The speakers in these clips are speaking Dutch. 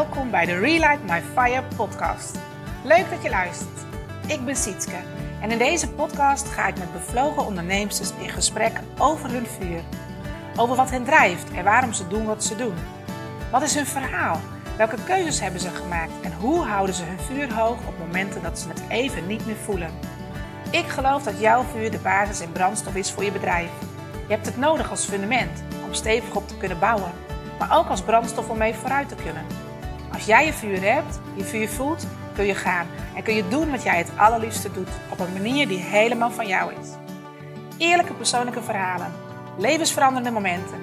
Welkom bij de Relight My Fire podcast. Leuk dat je luistert. Ik ben Sietske en in deze podcast ga ik met bevlogen ondernemers in gesprek over hun vuur. Over wat hen drijft en waarom ze doen wat ze doen. Wat is hun verhaal? Welke keuzes hebben ze gemaakt en hoe houden ze hun vuur hoog op momenten dat ze het even niet meer voelen? Ik geloof dat jouw vuur de basis en brandstof is voor je bedrijf. Je hebt het nodig als fundament om stevig op te kunnen bouwen maar ook als brandstof om mee vooruit te kunnen. Als jij je vuur hebt, je vuur voelt, kun je gaan en kun je doen wat jij het allerliefste doet op een manier die helemaal van jou is. Eerlijke persoonlijke verhalen, levensveranderende momenten,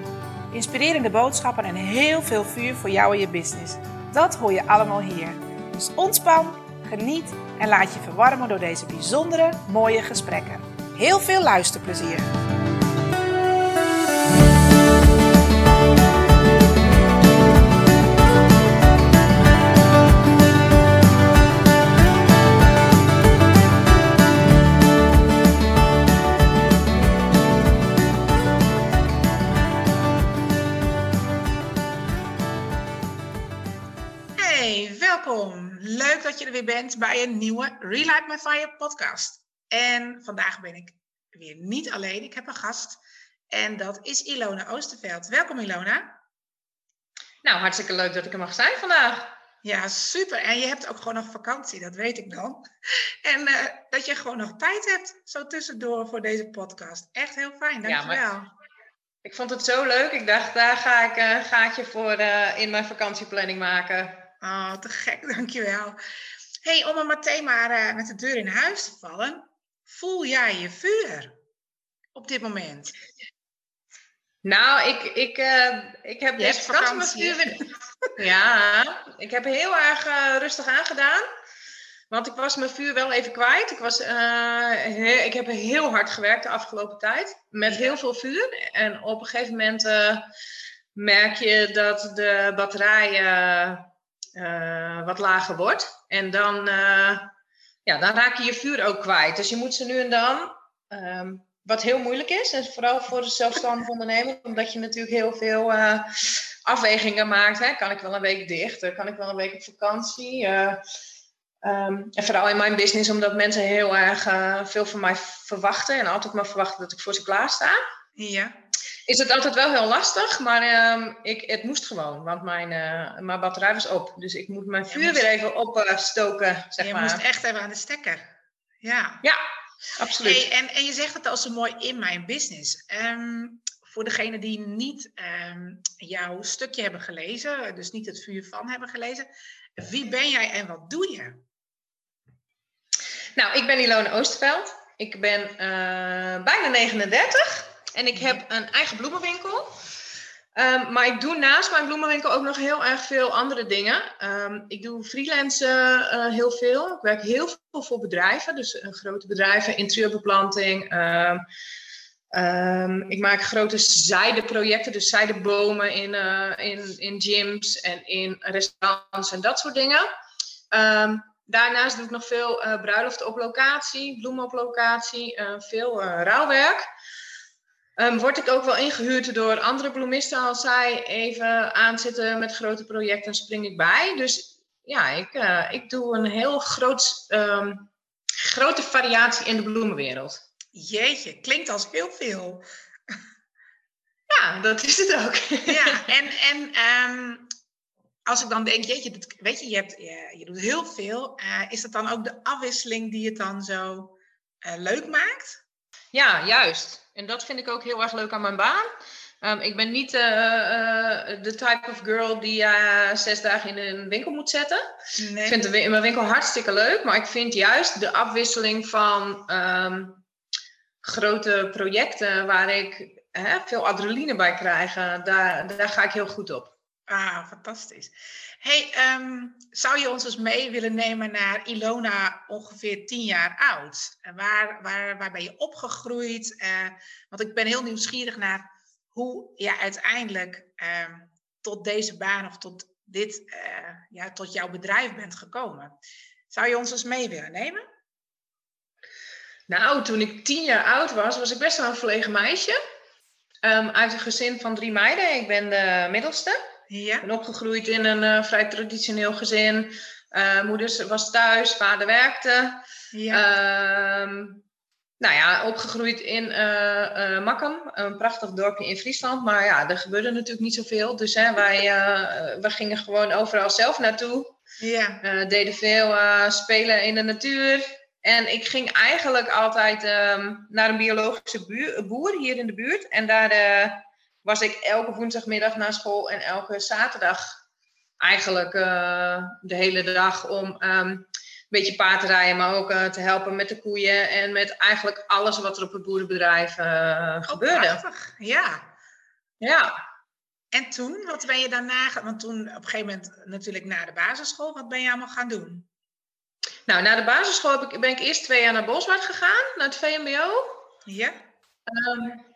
inspirerende boodschappen en heel veel vuur voor jou en je business. Dat hoor je allemaal hier. Dus ontspan, geniet en laat je verwarmen door deze bijzondere, mooie gesprekken. Heel veel luisterplezier! Bent bij een nieuwe Relight My Fire podcast. En vandaag ben ik weer niet alleen. Ik heb een gast. En dat is Ilona Oosterveld. Welkom Ilona. Nou, hartstikke leuk dat ik er mag zijn vandaag. Ja, super. En je hebt ook gewoon nog vakantie, dat weet ik dan. En uh, dat je gewoon nog tijd hebt, zo tussendoor voor deze podcast. Echt heel fijn, dankjewel. Ja, maar ik vond het zo leuk. Ik dacht, daar ga ik een gaatje voor uh, in mijn vakantieplanning maken. Oh, te gek, dankjewel. Hey, om er meteen maar uh, met de deur in huis te vallen. Voel jij je vuur op dit moment? Nou, ik, ik, uh, ik heb deze vakantie mijn vuur weer... ja, ik heb heel erg uh, rustig aangedaan. Want ik was mijn vuur wel even kwijt. Ik, was, ik heb heel hard gewerkt de afgelopen tijd. Met heel veel vuur. En op een gegeven moment merk je dat de batterijen uh, wat lager wordt. En dan, uh, ja, dan raak je je vuur ook kwijt. Dus je moet ze nu en dan, um, wat heel moeilijk is, en vooral voor de zelfstandig ondernemer, omdat je natuurlijk heel veel uh, afwegingen maakt. Hè? Kan ik wel een week dicht? Kan ik wel een week op vakantie? Um, en vooral in mijn business, omdat mensen heel erg veel van mij verwachten en altijd maar verwachten dat ik voor ze klaar sta. Ja is het altijd wel heel lastig, maar uh, ik, het moest gewoon, want mijn, uh, mijn batterij was op. Dus ik moet mijn vuur weer even opstoken, uh, zeg je maar. Je moest echt even aan de stekker. Ja, ja absoluut. Hey, en, en je zegt het al zo mooi in mijn business. Um, voor degenen die niet um, jouw stukje hebben gelezen, dus niet het vuur van hebben gelezen. Wie ben jij en wat doe je? Nou, ik ben Ilona Oosterveld. Ik ben uh, bijna 39. En ik heb een eigen bloemenwinkel. Um, maar ik doe naast mijn bloemenwinkel ook nog heel erg veel andere dingen. Um, ik doe freelance uh, heel veel. Ik werk heel veel voor bedrijven, dus uh, grote bedrijven, interieurbeplanting. Um, ik maak grote zijdeprojecten, dus zijdebomen in, uh, in, in gyms en in restaurants en dat soort dingen. daarnaast doe ik nog veel bruiloft op locatie, bloemen op locatie, veel rouwwerk. Um, word ik ook wel ingehuurd door andere bloemisten als zij even aanzitten met grote projecten, spring ik bij. Dus ja, ik, uh, ik doe een heel groot, um, grote variatie in de bloemenwereld. Jeetje, klinkt als heel veel. Ja, dat is het ook. Ja, en, en um, als ik dan denk, jeetje, dat, weet je, je, hebt, je, je doet heel veel. Uh, is dat dan ook de afwisseling die het dan zo uh, leuk maakt? Ja, juist. En dat vind ik ook heel erg leuk aan mijn baan. Um, ik ben niet uh, uh, de type of girl die uh, zes dagen in een winkel moet zetten. Nee. Ik vind de, mijn winkel hartstikke leuk, maar ik vind juist de afwisseling van um, grote projecten waar ik veel adrenaline bij krijg, daar, daar ga ik heel goed op. Ah, fantastisch. Hey, um, zou je ons eens mee willen nemen naar Ilona, ongeveer tien jaar oud? Waar, waar, waar ben je opgegroeid? Uh, want ik ben heel nieuwsgierig naar hoe je uiteindelijk uh, tot deze baan of tot, dit, uh, ja, tot jouw bedrijf bent gekomen. Zou je ons eens mee willen nemen? Nou, toen ik tien jaar oud was, was ik best wel een verlegen meisje. Um, uit een gezin van drie meiden. Ik ben de middelste. Ja. Ben opgegroeid in een vrij traditioneel gezin. moeder was thuis, vader werkte. Ja. Ehm, nou ja, opgegroeid in uh, Makkum, een prachtig dorpje in Friesland. Maar ja, er gebeurde natuurlijk niet zoveel. Dus hè, wij, uh, wij gingen gewoon overal zelf naartoe. Ja. deden veel spelen in de natuur. En ik ging eigenlijk altijd ehm, naar een biologische boer hier in de buurt. En daar was ik elke woensdagmiddag naar school en elke zaterdag eigenlijk de hele dag om ehm, beetje paardrijden, maar ook uh, te helpen met de koeien en met eigenlijk alles wat er op het boerenbedrijf uh, gebeurde. Prachtig, ja. Ja. En toen, wat ben je daarna, want toen op een gegeven moment natuurlijk na de basisschool, wat ben je allemaal gaan doen? Nou, na de basisschool heb ik, ben ik eerst twee jaar naar Boswaard gegaan, naar het VMBO. Ja. Um,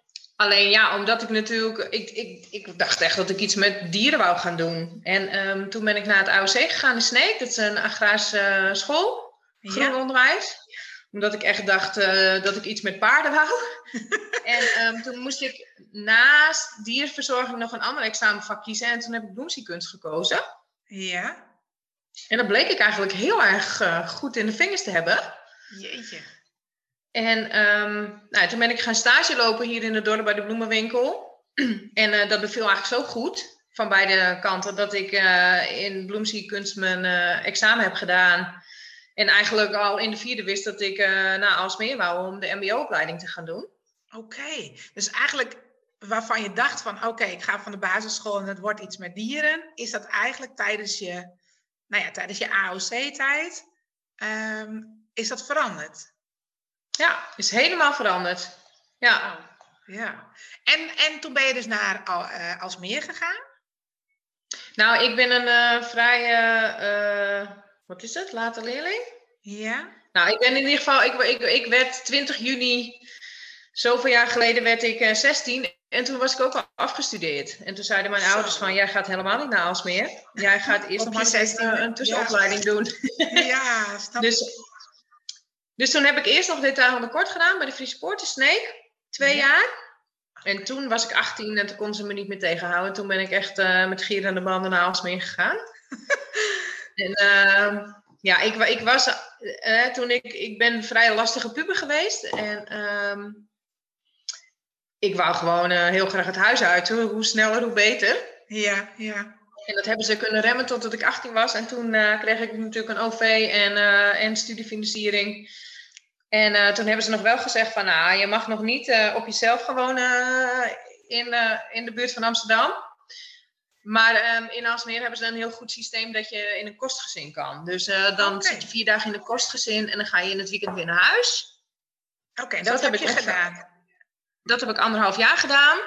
Alleen ja, omdat ik natuurlijk, ik, ik, ik dacht echt dat ik iets met dieren wou gaan doen. En ehm, toen ben ik naar het AOC gegaan in Sneek, dat is een agrarische school, groen onderwijs. Omdat ik echt dacht uh, dat ik iets met paarden wou. en um, toen moest ik naast dierverzorging nog een ander examenvak kiezen. En toen heb ik bloemsiekunst gekozen. Ja. En dat bleek ik eigenlijk heel erg uh, goed in de vingers te hebben. Jeetje. En um, nou, toen ben ik gaan stage lopen hier in het dorp bij de bloemenwinkel. en uh, dat beviel eigenlijk zo goed van beide kanten dat ik uh, in bloemsiekunst mijn uh, examen heb gedaan. En eigenlijk al in de vierde wist dat ik naar Alsmeer wou om de mbo-opleiding te gaan doen. Oké, dus eigenlijk waarvan je dacht van oké, ik ga van de basisschool en het wordt iets met dieren. Is dat eigenlijk tijdens je, nou ja, tijdens je AOC-tijd, um, is dat veranderd? Ja, is helemaal veranderd. Ja. Oh, ja. En, en toen ben je dus naar uh, Alsmeer gegaan? Nou, ik ben een uh, vrij, uh, wat is het, late leerling. Ja. Nou, ik ben in ieder geval, ik, ik, ik werd 20 juni, zoveel jaar geleden werd ik 16. En toen was ik ook al afgestudeerd. En toen zeiden mijn ouders van, jij gaat helemaal niet naar Alsmeer. Jij gaat eerst nog maar een tussenopleiding doen. Ja, snap dus, dus toen heb ik eerst nog detail de kort gedaan bij de Friese Poort in Sneek. Twee jaar. En toen was ik 18 en toen kon ze me niet meer tegenhouden. Toen ben ik echt uh, met gierende banden naar Alsmeer gegaan. en uh, ja, ik, ik was uh, toen ik, ik ben vrij lastige puber geweest. En ehm, ik wou gewoon eh, heel graag het huis uit. Hoe, hoe sneller, hoe beter. Ja, ja. En dat hebben ze kunnen remmen totdat ik 18 was. En toen kreeg ik natuurlijk een OV en, en studiefinanciering. En uh, toen hebben ze nog wel gezegd van, nou, je mag nog niet op jezelf gewoon uh, in, in de buurt van Amsterdam. Maar um, in Alsmeer hebben ze een heel goed systeem dat je in een kostgezin kan. Dus dan okay. zit je vier dagen in een kostgezin en dan ga je in het weekend weer naar huis. Oké, okay, dus dat, dat, heb, ik gedaan. Dat heb ik anderhalf jaar gedaan.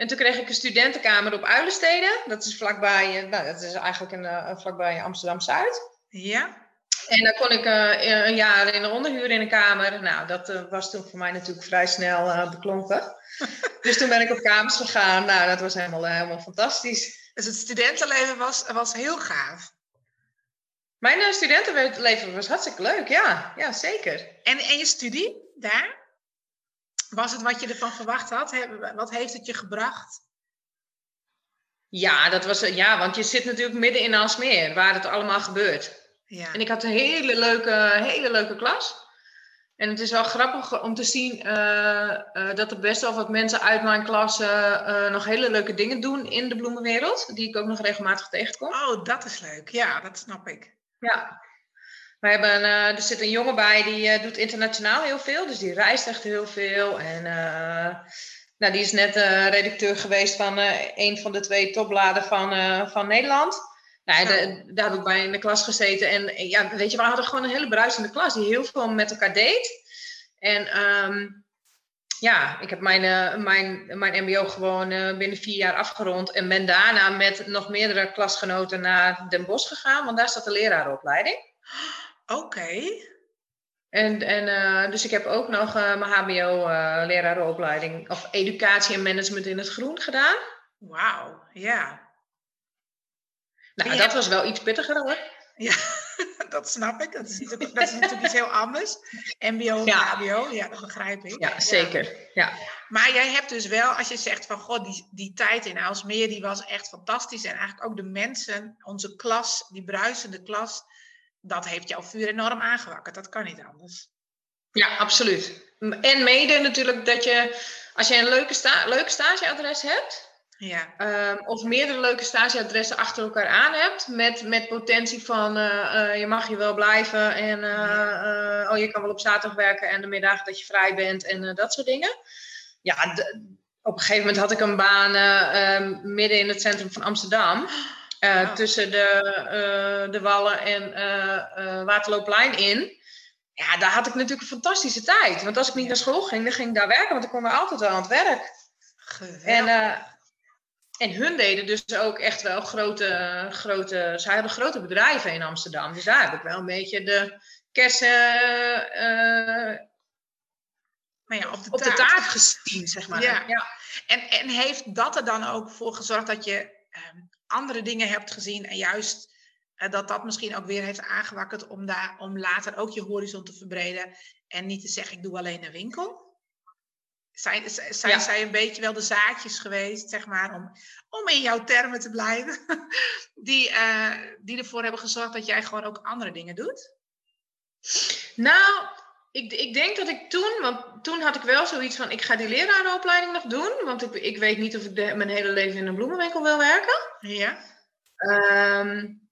En toen kreeg ik een studentenkamer op Uilensteden. Dat is vlakbij, nou, dat is eigenlijk een, vlakbij Amsterdam-Zuid. Ja. En dan kon ik uh, een jaar in de onderhuur in een kamer. Nou, dat uh, was toen voor mij natuurlijk vrij snel uh, beklonken. dus toen ben ik op kamers gegaan. Nou, dat was helemaal, helemaal fantastisch. Dus het studentenleven was, was heel gaaf. Mijn studentenleven was hartstikke leuk, ja. Ja, zeker. En, en je studie daar? Was het wat je ervan verwacht had? Wat heeft het je gebracht? Ja, dat was, ja, want je zit natuurlijk midden in Alsmeer, waar het allemaal gebeurt. Ja. En ik had een hele leuke, hele leuke klas. En het is wel grappig om te zien uh, uh, dat er best wel wat mensen uit mijn klas uh, nog hele leuke dingen doen in de bloemenwereld. Die ik ook nog regelmatig tegenkom. Oh, dat is leuk. Ja, dat snap ik. Ja. We hebben, er zit een jongen bij die doet internationaal heel veel. Dus die reist echt heel veel. En nou, die is net redacteur geweest van een van de twee topbladen van, van Nederland. Nou, de, daar heb ik bij in de klas gezeten. En ja, weet je, we hadden gewoon een hele bruisende klas die heel veel met elkaar deed. En um, ja, ik heb mijn, uh, mijn, mijn MBO gewoon uh, binnen vier jaar afgerond. En ben daarna met nog meerdere klasgenoten naar Den Bosch gegaan, want daar staat de lerarenopleiding. Oké. En, en uh, dus ik heb ook nog mijn HBO-lerarenopleiding of educatie en management in het groen gedaan. Wauw, ja. Nou, dat was wel iets pittiger hoor. Ja. dat snap ik. Dat is, dat is natuurlijk iets heel anders. MBO ja. HBO, ja, dat begrijp ik. Ja, zeker. Ja. Maar jij hebt dus wel, als je zegt van god, die, die tijd in Aalsmeer, die was echt fantastisch. En eigenlijk ook de mensen, onze klas, die bruisende klas, dat heeft jouw vuur enorm aangewakkerd. Dat kan niet anders. Ja, absoluut. En mede natuurlijk dat je, als je een leuke, sta leuke stageadres hebt, ja. Um, of meerdere leuke stageadressen achter elkaar aan hebt. Met, met potentie van uh, uh, je mag je wel blijven. En uh, oh, je kan wel op zaterdag werken en de middag dat je vrij bent en dat soort dingen. Ja, op een gegeven moment had ik een baan ehm, midden in het centrum van Amsterdam. Oh. Tussen de, de Wallen en Waterloopplein in. Ja, daar had ik natuurlijk een fantastische tijd. Want als ik niet naar school ging, dan ging ik daar werken. Want ik kon er altijd wel aan het werk. Geweldig. En en hun deden dus ook echt wel grote, grote, ze hadden grote bedrijven in Amsterdam. Dus daar heb ik wel een beetje de kersen uh, nou ja, op, de, op taart. de taart gezien, zeg maar. Ja. ja. En, en heeft dat er dan ook voor gezorgd dat je ehm, andere dingen hebt gezien en juist uh, dat dat misschien ook weer heeft aangewakkerd om, daar, om later ook je horizon te verbreden en niet te zeggen ik doe alleen een winkel? zijn, zijn zij een beetje wel de zaadjes geweest, zeg maar, om, om in jouw termen te blijven, die, uh, die ervoor hebben gezorgd dat jij gewoon ook andere dingen doet? Nou, ik, ik denk dat ik toen, want toen had ik wel zoiets van, ik ga die lerarenopleiding nog doen, want ik, ik weet niet of ik de, mijn hele leven in een bloemenwinkel wil werken. Ja. Um,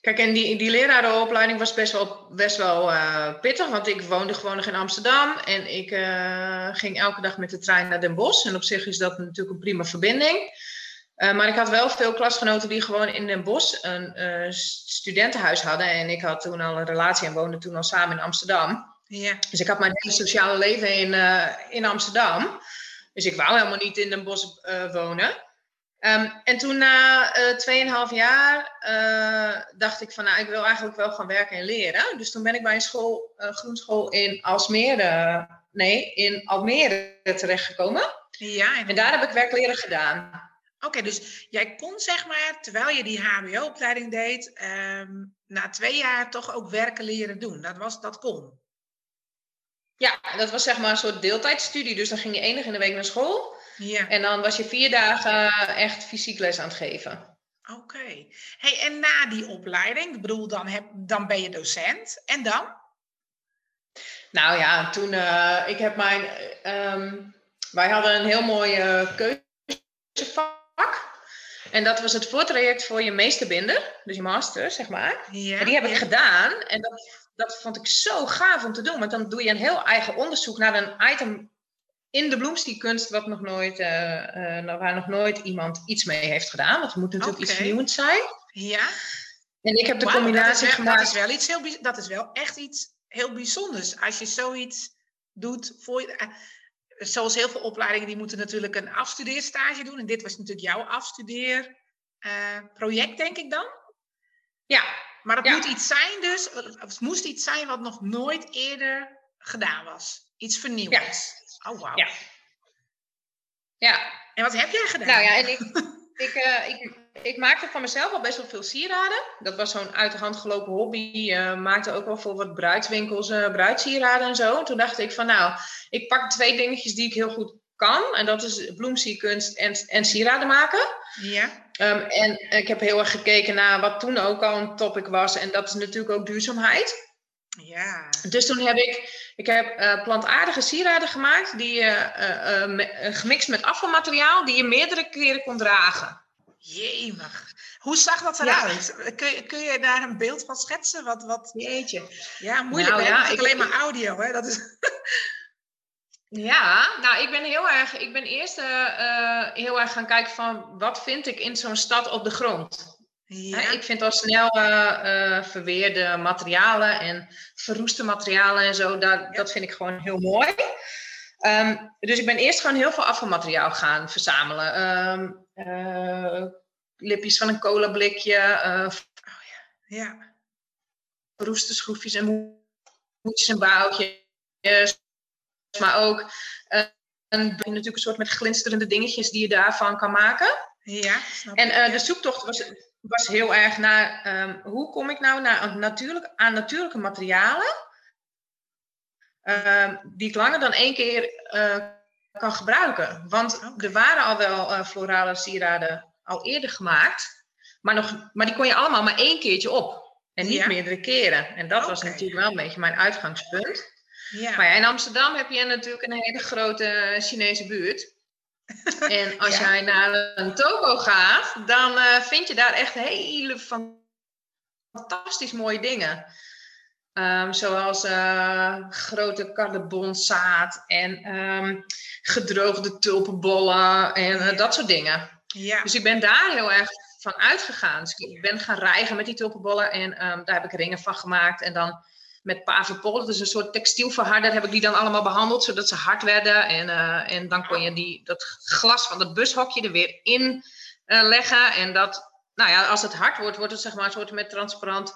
Kijk, en die, die lerarenopleiding was best wel, best wel uh, pittig, want ik woonde gewoon nog in Amsterdam en ik uh, ging elke dag met de trein naar Den Bosch. En op zich is dat natuurlijk een prima verbinding. Uh, maar ik had wel veel klasgenoten die gewoon in Den Bosch een studentenhuis hadden. En ik had toen al een relatie en woonde toen al samen in Amsterdam. Ja. Dus ik had mijn hele sociale leven in, in Amsterdam. Dus ik wou helemaal niet in Den Bosch wonen. Um, en toen na uh, 2,5 jaar uh, dacht ik van, nou, ik wil eigenlijk wel gaan werken en leren. Dus toen ben ik bij een school, uh, groenschool in Alsmeer, nee, in Almere terechtgekomen. Ja. En, daar heb ik werk leren gedaan. Oké, dus jij kon zeg maar, terwijl je die HBO-opleiding deed, um, na twee jaar toch ook werken leren doen. Dat, was, dat kon. Ja, dat was zeg maar een soort deeltijdstudie. Dus dan ging je één in de week naar school. Ja. En dan was je vier dagen echt fysiek les aan het geven. Oké. Hey, en na die opleiding, ik bedoel, dan, heb, dan ben je docent. En dan? Nou ja, toen, uh, ik heb mijn, um, wij hadden een heel mooi uh, keuzevak. En dat was het voortraject voor je meesterbinder, dus je master, zeg maar. Ja, en die heb ja. ik gedaan. En dat, dat vond ik zo gaaf om te doen. Want dan doe je een heel eigen onderzoek naar een item in de bloemstiekunst wat nog nooit, uh, uh, waar nog nooit iemand iets mee heeft gedaan. Want het moet natuurlijk okay. iets nieuws zijn. Ja. En ik heb de wow, combinatie dat gemaakt. Dat is wel iets heel, dat is wel echt iets heel bijzonders. Als je zoiets doet voor je, uh, zoals heel veel opleidingen, die moeten natuurlijk een afstudeerstage doen. En dit was natuurlijk jouw afstudeerproject, denk ik dan. Ja. Maar het ja. moet iets zijn dus, het moest iets zijn wat nog nooit eerder gedaan was. Iets vernieuwends. Ja. Oh, wauw. Ja. ja. En wat heb jij gedaan? Nou ja, en ik, ik, uh, ik, ik maakte van mezelf al best wel veel sieraden. Dat was zo'n uit de hand gelopen hobby. Uh, maakte ook wel voor wat bruidswinkels uh, bruidsieraden en zo. En toen dacht ik van nou, ik pak twee dingetjes die ik heel goed kan. En dat is bloemsierkunst en, en sieraden maken. Ja. Um, en ik heb heel erg gekeken naar wat toen ook al een topic was. En dat is natuurlijk ook duurzaamheid. Ja. Dus toen heb ik, ik heb uh, plantaardige sieraden gemaakt, die, uh, uh, gemixt met afvalmateriaal, die je meerdere keren kon dragen. Jemig. Hoe zag dat eruit? Ja. Kun, je, kun je daar een beeld van schetsen? Wat, wat... Jeetje. Ja, moeilijk. Nou, ja, ik alleen maar audio. Hè? Dat is... ja, nou ik ben heel erg, ik ben eerst heel erg gaan kijken van wat vind ik in zo'n stad op de grond. Ja. Ik vind al snel uh, uh, verweerde materialen en verroeste materialen en zo, dat, ja. dat vind ik gewoon heel mooi. Um, dus ik ben eerst gewoon heel veel afvalmateriaal gaan verzamelen. Um, uh, lipjes van een cola blikje, oh, ja. ja. verroeste schroefjes en moedjes en boutjes. Maar ook een, natuurlijk een soort met glinsterende dingetjes die je daarvan kan maken. Ja, en de zoektocht was, was heel erg naar ehm, hoe kom ik nou naar natuurlijk, aan natuurlijke materialen ehm, die ik langer dan één keer uh, kan gebruiken. Want er waren al wel florale sieraden al eerder gemaakt, maar, nog, maar die kon je allemaal maar één keertje op. En niet meerdere keren. En dat was natuurlijk wel een beetje mijn uitgangspunt. Ja. Maar ja, in Amsterdam heb je natuurlijk een hele grote Chinese buurt. En als jij naar een toko gaat, dan uh, vind je daar echt hele fantastisch mooie dingen. Um, zoals uh, grote cardebonzaad en um, gedroogde tulpenbollen en uh, dat soort dingen. Ja. Dus ik ben daar heel erg van uitgegaan. Dus ik ben gaan rijgen met die tulpenbollen en um, daar heb ik ringen van gemaakt. En dan met pavenpollen, dus een soort textielverharder, heb ik die dan allemaal behandeld, zodat ze hard werden. En, uh, en dan kon je die, dat glas van dat bushokje er weer in uh, leggen. En dat, nou ja, als het hard wordt, wordt het zeg maar een soort met transparant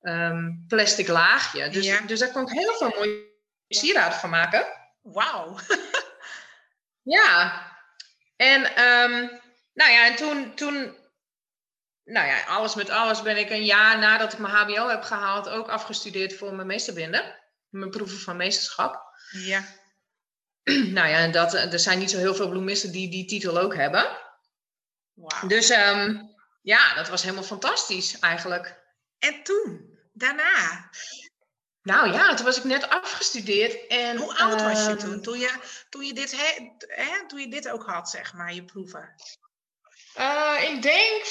um, plastic laagje. Dus, ja. dus daar kon ik heel veel mooie sieraden van maken. Wauw. ja. En, um, nou ja, en toen, toen nou ja, alles met alles ben ik een jaar nadat ik mijn HBO heb gehaald ook afgestudeerd voor mijn meesterbinden. Mijn proeven van meesterschap. Ja. nou ja, en dat, er zijn niet zo heel veel bloemisten die die titel ook hebben. Wow. Dus um, ja, dat was helemaal fantastisch eigenlijk. En toen? Daarna? Nou ja, toen was ik net afgestudeerd. En, Hoe oud was je toen? Ehm, toen je, toen, je dit, hè, toen je dit ook had, zeg maar, je proeven? Uh, ik denk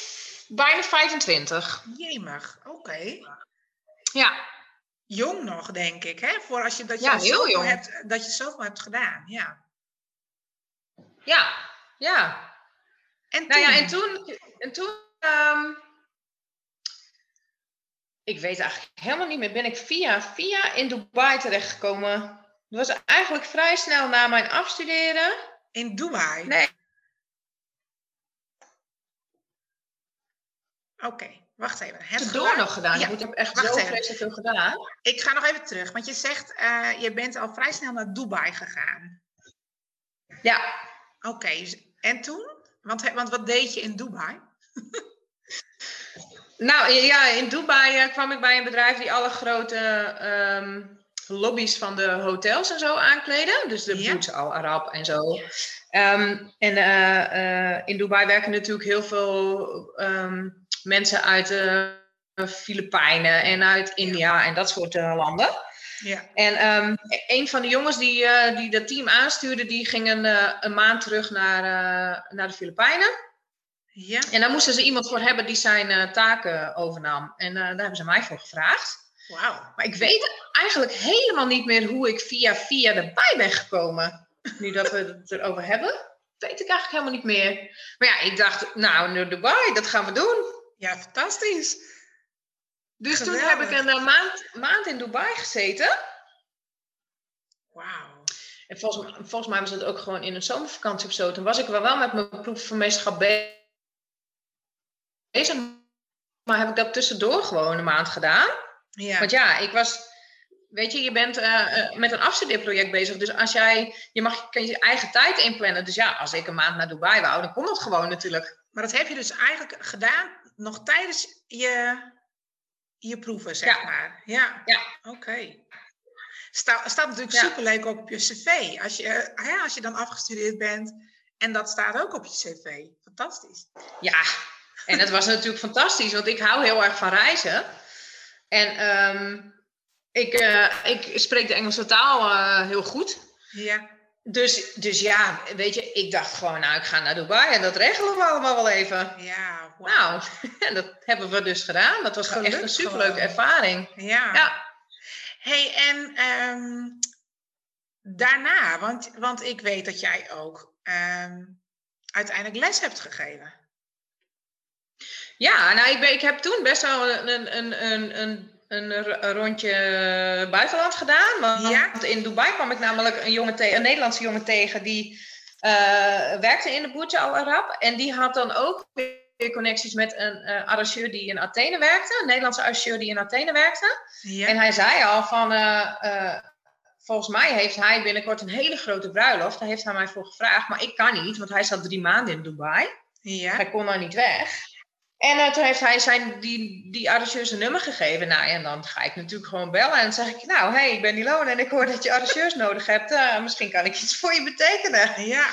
bijna 25. Jemig, oké. Ja. Jong nog, denk ik, hè? Voor als je dat je, ja, heel jong. Hebt, dat je zoveel hebt gedaan, ja. Ja, ja. En toen? Nou ja, en toen, en toen um, ik weet eigenlijk helemaal niet meer, ben ik via, via in Dubai terechtgekomen. Dat was eigenlijk vrij snel na mijn afstuderen. In Dubai? Nee, Oké, wacht even. Het door nog gedaan. Ja, ik heb echt zo vreselijk veel gedaan. Ik ga nog even terug, want je zegt, uh, je bent al vrij snel naar Dubai gegaan. Ja. Oké, en toen? Want, want wat deed je in Dubai? nou ja, in Dubai uh, kwam ik bij een bedrijf die alle grote um, lobby's van de hotels en zo aankleden. Dus de ja. Al Arab en zo. Um, en uh, in Dubai werken natuurlijk heel veel um, mensen uit de Filipijnen en uit India en dat soort uh, landen. Ja. En um, een van de jongens die, uh, die dat team aanstuurde, die ging een, uh, een maand terug naar, naar de Filipijnen. Ja. En daar moesten ze iemand voor hebben die zijn taken overnam. En daar hebben ze mij voor gevraagd. Wauw. Maar ik weet eigenlijk helemaal niet meer hoe ik via via erbij ben gekomen. Nu dat we het erover hebben, weet ik eigenlijk helemaal niet meer. Maar ja, ik dacht, nou, Dubai, dat gaan we doen. Ja, fantastisch. Dus toen heb ik een maand, maand in Dubai gezeten. Wauw. En volgens, volgens, mij was het ook gewoon in een zomervakantie of zo. Toen was ik wel, wel met mijn proef van meesterschap bezig. Maar heb ik dat tussendoor gewoon een maand gedaan. Ja. Want ja, ik was... Weet je, je bent uh, met een afstudeerproject bezig. Dus als jij... Je mag kan je eigen tijd inplannen. Dus ja, als ik een maand naar Dubai wou, dan kon dat gewoon natuurlijk. Maar dat heb je dus eigenlijk gedaan nog tijdens je, je proeven, zeg maar. Ja, ja. oké. Sta, staat natuurlijk ja. superleuk ook op je cv. Als je, hè, als je dan afgestudeerd bent en dat staat ook op je cv. Fantastisch. Ja, en het was natuurlijk fantastisch, want ik hou heel erg van reizen. En um, ik, uh, ik spreek de Engelse taal uh, heel goed. Ja. Dus, dus ja, weet je, ik dacht gewoon, nou, ik ga naar Dubai en dat regelen we allemaal wel even. Ja, wow. Nou, en dat hebben we dus gedaan. Dat was echt een superleuke ervaring. Ja. ja. hey, en um, daarna, want, want ik weet dat jij ook um, uiteindelijk les hebt gegeven. Ja, nou, ik, ben, ik heb toen best wel een, een, een, een een rondje buitenland gedaan. Want in Dubai kwam ik namelijk een, jongen een Nederlandse jongen tegen die uh, werkte in de Burj Al Arab. En die had dan ook weer connecties met een uh, arrangeur die in Athene werkte. Een Nederlandse arrangeur die in Athene werkte. Ja. En hij zei al van... Uh, volgens mij heeft hij binnenkort een hele grote bruiloft. Daar heeft hij mij voor gevraagd. Maar ik kan niet, want hij zat drie maanden in Dubai. Ja. Hij kon daar niet weg. En uh, toen heeft hij zijn, die, die arrangeurs een nummer gegeven. Nou, en dan ga ik natuurlijk gewoon bellen. En dan zeg ik, nou, hé, hey, ik ben Ilona en ik hoor dat je arrangeurs nodig hebt. Uh, misschien kan ik iets voor je betekenen. Ja.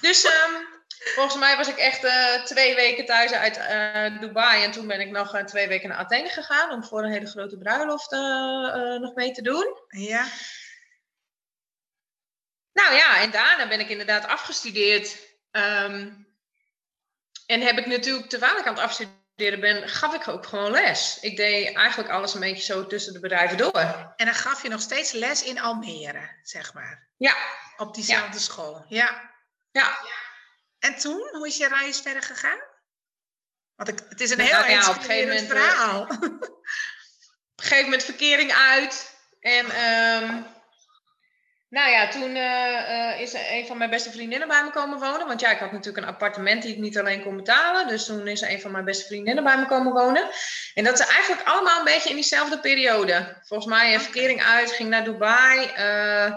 Dus um, volgens mij was ik echt uh, twee weken thuis uit Dubai. En toen ben ik nog twee weken naar Athene gegaan om voor een hele grote bruiloft nog mee te doen. Ja. Nou ja, en daarna ben ik inderdaad afgestudeerd. Um, en heb ik natuurlijk, terwijl ik aan het afstuderen ben, gaf ik ook gewoon les. Ik deed eigenlijk alles een beetje zo tussen de bedrijven door. En dan gaf je nog steeds les in Almere, zeg maar? Ja. Op diezelfde school? Ja. ja. En toen, hoe is je reis verder gegaan? Want ik, het is een heel ja, op een gegeven moment, verhaal. op een gegeven moment verkering uit. En um, nou ja, toen uh, is een van mijn beste vriendinnen bij me komen wonen. Want ja, ik had natuurlijk een appartement die ik niet alleen kon betalen. Dus toen is een van mijn beste vriendinnen bij me komen wonen. En dat is eigenlijk allemaal een beetje in diezelfde periode. Volgens mij een verkering uit, ging naar Dubai. Uh,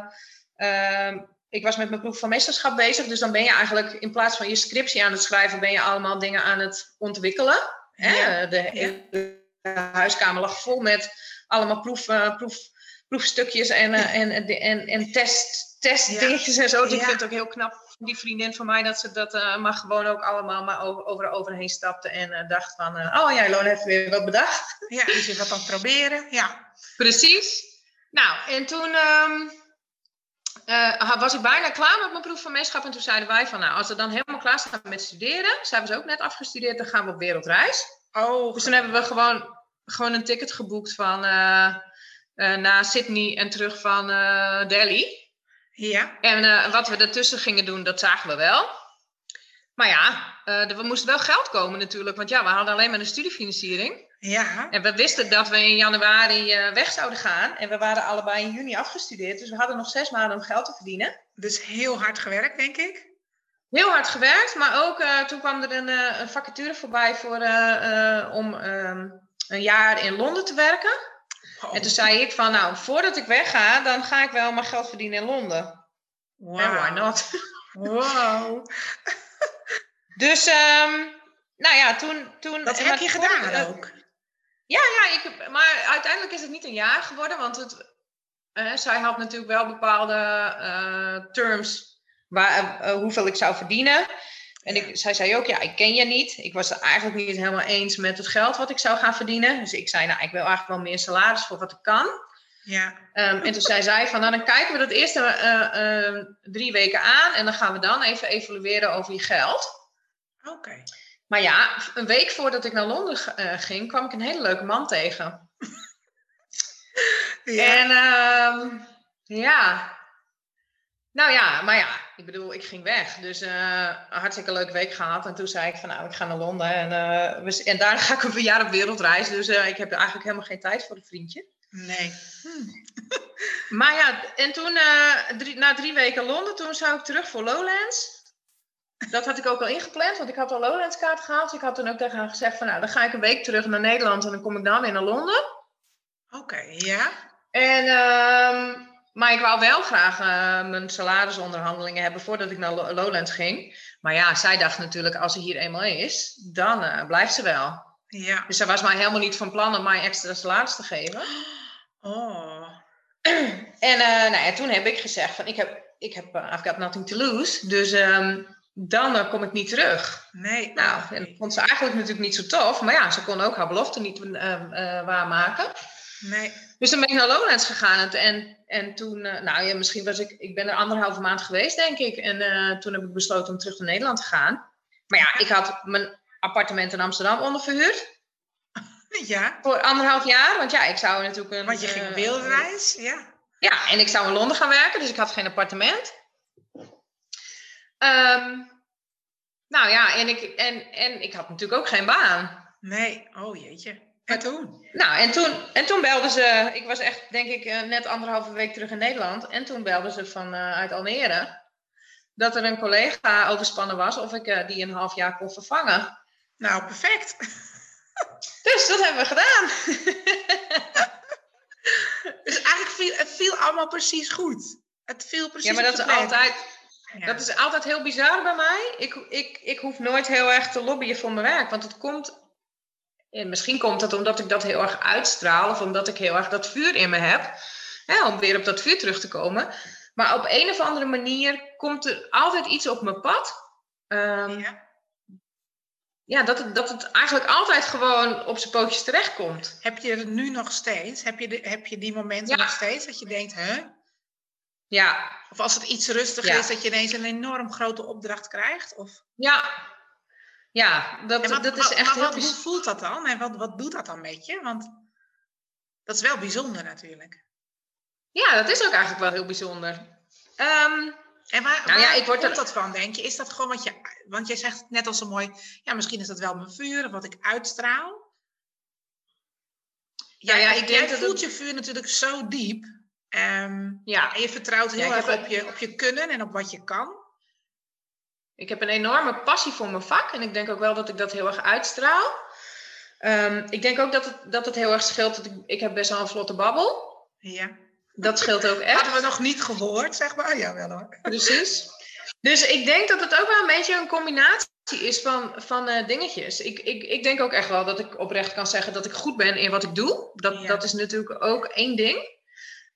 uh, ik was met mijn proef van meesterschap bezig. Dus dan ben je eigenlijk in plaats van je scriptie aan het schrijven, ben je allemaal dingen aan het ontwikkelen. Hè? De, huiskamer lag vol met allemaal proef, proef proefstukjes en, uh, en, en, en test, testdingetjes en zo. Dus ik vind het ook heel knap die vriendin van mij dat ze dat uh, maar gewoon ook allemaal maar over, over overheen stapte en uh, dacht van, oh ja, Loon heeft weer wat bedacht. Ja, dus je wat aan het proberen. Ja. Precies. Nou, en toen um, was ik bijna klaar met mijn proef van meeschap en toen zeiden wij van, nou, als we dan helemaal klaar staan met studeren, ze hebben ze ook net afgestudeerd, dan gaan we op wereldreis. Oh. Dus toen hebben we gewoon, gewoon een ticket geboekt van naar Sydney en terug van uh, Delhi. Ja. En uh, wat we daartussen gingen doen, dat zagen we wel. Maar ja, we moesten wel geld komen natuurlijk. Want ja, we hadden alleen maar een studiefinanciering. Ja. En we wisten dat we in januari weg zouden gaan. En we waren allebei in juni afgestudeerd. Dus we hadden nog zes maanden om geld te verdienen. Dus heel hard gewerkt, denk ik. Heel hard gewerkt. Maar ook toen kwam er een, een vacature voorbij voor, om um, een jaar in Londen te werken. En toen zei ik van, nou, voordat ik wegga, dan ga ik wel mijn geld verdienen in Londen. Wow. En why not? Wow. dus, um, nou ja, toen... toen dat heb je gedaan ook? Ja, ja ik, maar uiteindelijk is het niet een jaar geworden, want het, uh, zij had natuurlijk wel bepaalde uh, terms waar, hoeveel ik zou verdienen. En ik, zij zei ook, ja, ik ken je niet. Ik was het eigenlijk niet helemaal eens met het geld wat ik zou gaan verdienen. Dus ik zei, nou, ik wil eigenlijk wel meer salaris voor wat ik kan. Ja. Um, en toen zei zij van, nou, dan kijken we dat eerste uh, uh, drie weken aan. En dan gaan we dan even evalueren over je geld. Oké. Maar ja, een week voordat ik naar Londen uh, ging, kwam ik een hele leuke man tegen. ja. En uh, ja, nou ja, maar ja, ik bedoel, ik ging weg. Dus uh, een hartstikke leuke week gehad. En toen zei ik van, nou, ik ga naar Londen. En, uh, we, en daar ga ik een jaar op wereldreis. Dus uh, ik heb eigenlijk helemaal geen tijd voor een vriendje. Nee. Hm. maar ja, en toen, drie, na drie weken Londen, toen zou ik terug voor Lowlands. Dat had ik ook al ingepland, want ik had al Lowlands kaart gehaald. Dus ik had toen ook tegen haar gezegd van, nou, dan ga ik een week terug naar Nederland. En dan kom ik dan weer naar Londen. Oké, ja. En... Maar ik wou wel graag uh, mijn salarisonderhandelingen hebben voordat ik naar Lowlands ging. Maar ja, zij dacht natuurlijk, als ze hier eenmaal is, dan uh, blijft ze wel. Ja. Dus ze was mij helemaal niet van plan om mij extra salaris te geven. Oh. En uh, nou ja, toen heb ik gezegd van, ik heb, ik heb I've got nothing to lose. Dus um, dan kom ik niet terug. Nee. Nou, en dat vond ze eigenlijk natuurlijk niet zo tof. Maar ja, ze kon ook haar belofte niet waarmaken. Nee. Dus toen ben ik naar Lowlands gegaan. En, en toen, uh, nou ja, misschien was ik, ik ben er anderhalve maand geweest, denk ik. En uh, toen heb ik besloten om terug naar Nederland te gaan. Maar ja, ik had mijn appartement in Amsterdam onderverhuurd. Ja. Voor anderhalf jaar. Want ja, ik zou natuurlijk een... Want je ging op wereldreis, ja. Ja, en ik zou in Londen gaan werken, dus ik had geen appartement. Um, nou ja, en ik, en, en ik had natuurlijk ook geen baan. Nee, oh jeetje. En toen? Nou, en toen, en toen belden ze, ik was echt denk ik eh, net anderhalve week terug in Nederland. En toen belden ze van, uh, uit Almere dat er een collega overspannen was of ik uh, die een half jaar kon vervangen. Nou, perfect. Dus dat hebben we gedaan. dus eigenlijk viel het viel allemaal precies goed. Het viel precies Ja, maar dat is altijd... Ja. Dat is altijd heel bizar bij mij. Ik, ik, ik hoef nooit heel erg te lobbyen voor mijn werk, want het komt En misschien komt dat omdat ik dat heel erg uitstraal of omdat ik heel erg dat vuur in me heb. Hè, om weer op dat vuur terug te komen. Maar op een of andere manier komt er altijd iets op mijn pad. Um, ja ja, dat, het, dat het eigenlijk altijd gewoon op zijn pootjes terechtkomt. Heb je het nu nog steeds? Heb je, de, heb je die momenten nog steeds dat je denkt, hè? Ja. Of als het iets rustiger is, dat je ineens een enorm grote opdracht krijgt? Of... Ja. Ja, dat, wat, dat is echt maar wat, Hoe voelt dat dan? En wat, wat doet dat dan met je? Want dat is wel bijzonder natuurlijk. Ja, dat is ook eigenlijk wel heel bijzonder. Um, en waar, nou ja, ik word komt dat van, denk je? Is dat gewoon wat je... Want jij zegt net al zo mooi... Ja, misschien is dat wel mijn vuur, wat ik uitstraal. Ja, ja, ik jij voelt je vuur natuurlijk zo diep. Um, ja. En je vertrouwt heel erg op je, op je kunnen en op wat je kan. Ik heb een enorme passie voor mijn vak. En ik denk ook wel dat ik dat heel erg uitstraal. Um, ik denk ook dat het, dat het heel erg scheelt. Dat ik, ik heb best wel een vlotte babbel. Ja. Dat scheelt ook echt. Hadden we nog niet gehoord, zeg maar. Ja, wel hoor. Precies. Dus ik denk dat het ook wel een beetje een combinatie is van, van uh, dingetjes. Ik, ik, ik denk ook echt wel dat ik oprecht kan zeggen dat ik goed ben in wat ik doe. Dat, dat is natuurlijk ook één ding.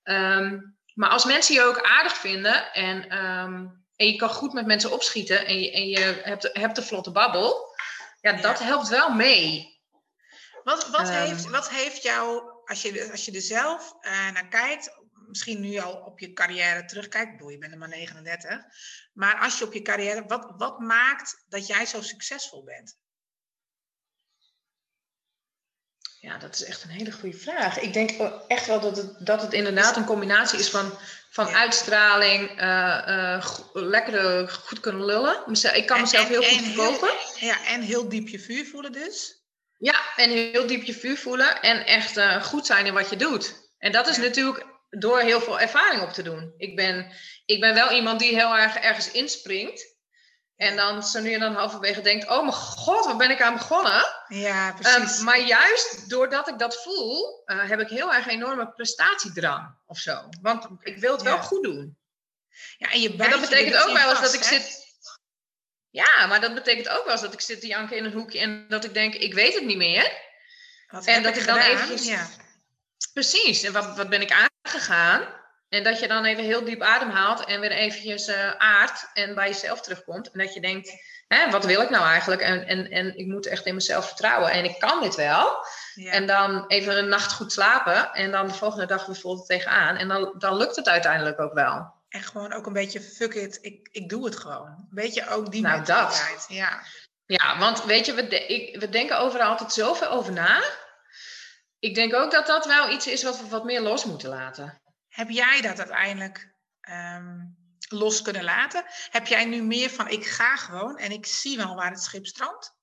Um, maar als mensen je ook aardig vinden en, um, en je kan goed met mensen opschieten en je, en je hebt, hebt een vlotte babbel, ja, dat helpt wel mee. Wat, wat, um, heeft, wat heeft jou, als je, als je er zelf uh, naar kijkt, misschien nu al op je carrière terugkijkt, bedoel, je bent er maar 39. Maar als je op je carrière, wat, wat maakt dat jij zo succesvol bent? Ja, dat is echt een hele goede vraag. Ik denk echt wel dat het, dat het inderdaad een combinatie is van, van uitstraling, uh, uh, lekker goed kunnen lullen. Ik kan mezelf heel goed verkopen. ja, en heel diep je vuur voelen dus. Ja, en heel diep je vuur voelen en echt uh, goed zijn in wat je doet. En dat is natuurlijk door heel veel ervaring op te doen. Ik ben, ik ben wel iemand die heel erg ergens inspringt. En dan zo nu en dan halverwege denkt: Oh mijn god, waar ben ik aan begonnen? Ja, precies. Um, maar juist doordat ik dat voel, uh, heb ik heel erg enorme prestatiedrang of zo. Want ik wil het wel goed doen. Ja, en, je en dat betekent ook wel eens dat ik zit. Ja, maar dat betekent ook wel eens dat ik zit te janken in een hoekje en dat ik denk: Ik weet het niet meer. Wat en dat ik, dan even. Ja. Precies, en wat, wat ben ik aangegaan? En dat je dan even heel diep ademhaalt en weer eventjes uh, aardt en bij jezelf terugkomt. En dat je denkt, hè, wat wil ik nou eigenlijk? En, en, en ik moet echt in mezelf vertrouwen en ik kan dit wel. Ja. En dan even een nacht goed slapen en dan de volgende dag weer vol tegenaan. En dan, dan lukt het uiteindelijk ook wel. En gewoon ook een beetje fuck it, ik, ik doe het gewoon. Weet je, ook die nou, mentaliteit. Dat. Ja. ja, want weet je, we, de, ik, we denken overal altijd zoveel over na ik denk ook dat dat wel iets is wat we wat meer los moeten laten. Heb jij dat uiteindelijk um, los kunnen laten? Heb jij nu meer van ik ga gewoon en ik zie wel waar het schip strandt?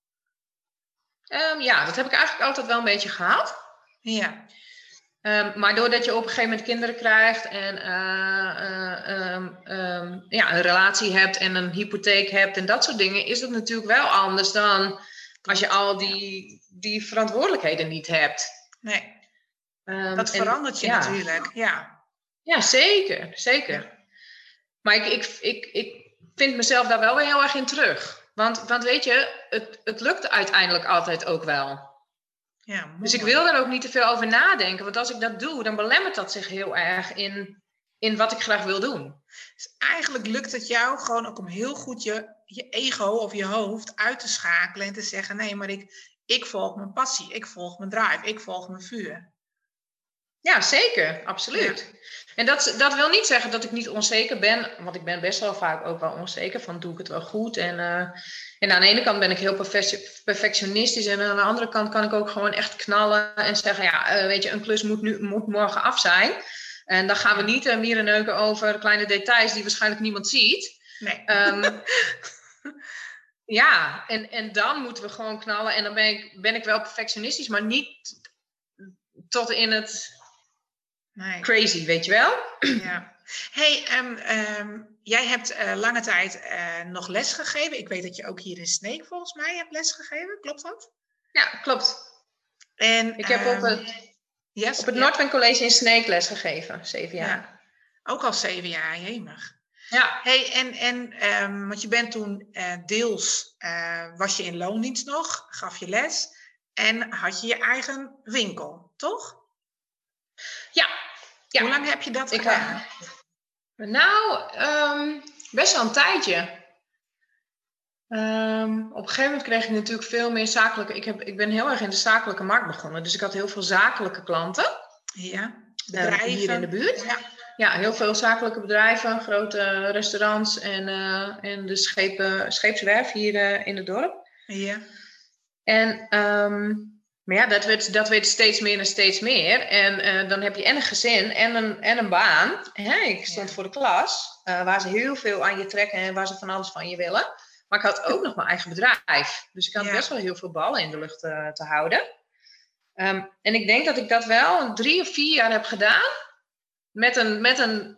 Um, ja, dat heb ik eigenlijk altijd wel een beetje gehad. Ja. Um, maar doordat je op een gegeven moment kinderen krijgt en uh, uh, um, ja, een relatie hebt en een hypotheek hebt en dat soort dingen, is het natuurlijk wel anders dan als je al die, die verantwoordelijkheden niet hebt. Nee. Dat verandert je natuurlijk, ja. Ja, zeker, zeker. Maar ik, ik, ik, ik vind mezelf daar wel weer heel erg in terug. Want, want weet je, het, het lukt uiteindelijk altijd ook wel. Ja, dus ik wil er ook niet te veel over nadenken. Want als ik dat doe, dan belemmert dat zich heel erg in, in wat ik graag wil doen. Dus eigenlijk lukt het jou gewoon ook om heel goed je, je ego of je hoofd uit te schakelen en te zeggen: nee, maar ik, ik volg mijn passie, ik volg mijn drive, ik volg mijn vuur. Ja, zeker, absoluut. En dat, dat wil niet zeggen dat ik niet onzeker ben, want ik ben best wel vaak ook wel onzeker van doe ik het wel goed. En, uh, en aan de ene kant ben ik heel perfectionistisch en aan de andere kant kan ik ook gewoon echt knallen en zeggen, ja, uh, weet je, een klus moet, nu, moet morgen af zijn. En dan gaan we niet uh, mieren neuken over kleine details die waarschijnlijk niemand ziet. Nee. Um, Ja, en, en dan moeten we gewoon knallen. En dan ben ik, ben ik wel perfectionistisch, maar niet tot in het nee. crazy, weet je wel? Ja. Hey, um, um, jij hebt uh, lange tijd uh, nog les gegeven. Ik weet dat je ook hier in Sneek volgens mij hebt les gegeven. Klopt dat? Ja, klopt. En, ik heb um, op het, yes, op het ja. College in Sneek les gegeven, zeven jaar. Ja. Ook al zeven jaar, jemig. Ja. Hey, en, en um, want je bent toen uh, deels, uh, was je in loondienst nog, gaf je les. En had je je eigen winkel, toch? Ja. Ja. Hoe lang heb je dat gedaan? nou, um, best wel een tijdje. Um, op een gegeven moment kreeg ik natuurlijk veel meer zakelijke. Ik, heb, ik ben heel erg in de zakelijke markt begonnen. Dus ik had heel veel zakelijke klanten. Ja. Bedrijven. hier in de buurt. Ja. ja, heel veel zakelijke bedrijven, grote restaurants en, uh, en de schepen, scheepswerf hier uh, in het dorp. Ja. En um, maar ja, dat werd, dat werd steeds meer en steeds meer. En uh, dan heb je en een gezin en een, en een baan. Hè? Ik stond voor de klas, uh, waar ze heel veel aan je trekken en waar ze van alles van je willen. Maar ik had ook nog mijn eigen bedrijf. Dus ik had ja. best wel heel veel ballen in de lucht uh, te houden. Um, en ik denk dat ik dat wel drie of vier jaar heb gedaan. Met een, met een,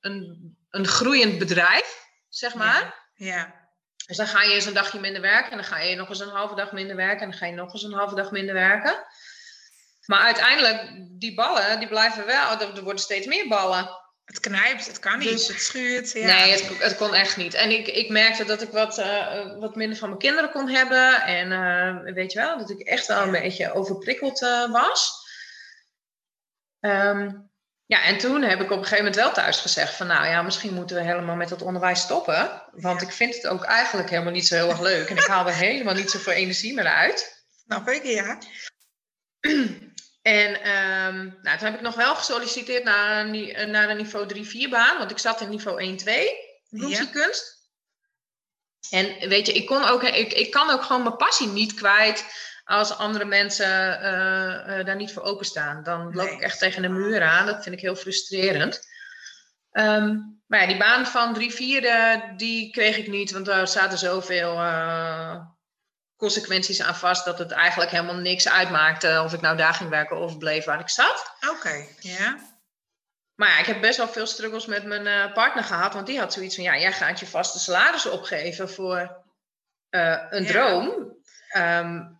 een, een groeiend bedrijf, zeg maar. Ja. ja. Dus dan ga je eens een dagje minder werken en dan ga je nog eens een halve dag minder werken en dan ga je nog eens een halve dag minder werken. Maar uiteindelijk, die ballen, die blijven wel, er worden steeds meer ballen. Het knijpt, het kan niet, dus, het schuurt. Ja. Nee, het, het, kon echt niet. En ik, ik merkte dat ik wat, uh, wat minder van mijn kinderen kon hebben. En uh, weet je wel, dat ik echt wel een beetje overprikkeld uh, was. Um, ja, en toen heb ik op een gegeven moment wel thuis gezegd van nou ja, misschien moeten we helemaal met dat onderwijs stoppen. Want ik vind het ook eigenlijk helemaal niet zo heel erg leuk. En ik haal er helemaal niet zoveel energie meer uit. Snap ik, ja. En um, nou, toen heb ik nog wel gesolliciteerd naar een, naar een niveau 3-4 baan. Want ik zat in niveau 1-2, bloemsiekunst. Ja. En weet je, ik, kon ook, ik, ik kan ook gewoon mijn passie niet kwijt als andere mensen uh, uh, daar niet voor openstaan. Dan loop ik echt tegen de muur aan. Dat vind ik heel frustrerend. Um, maar ja, die baan van drie vierde, die kreeg ik niet, want daar zaten zoveel uh, consequenties aan vast dat het eigenlijk helemaal niks uitmaakte of ik nou daar ging werken of bleef waar ik zat. Oké, ja. Maar ja, ik heb best wel veel struggles met mijn partner gehad, want die had zoiets van: ja, jij gaat je vaste salaris opgeven voor een droom. Um,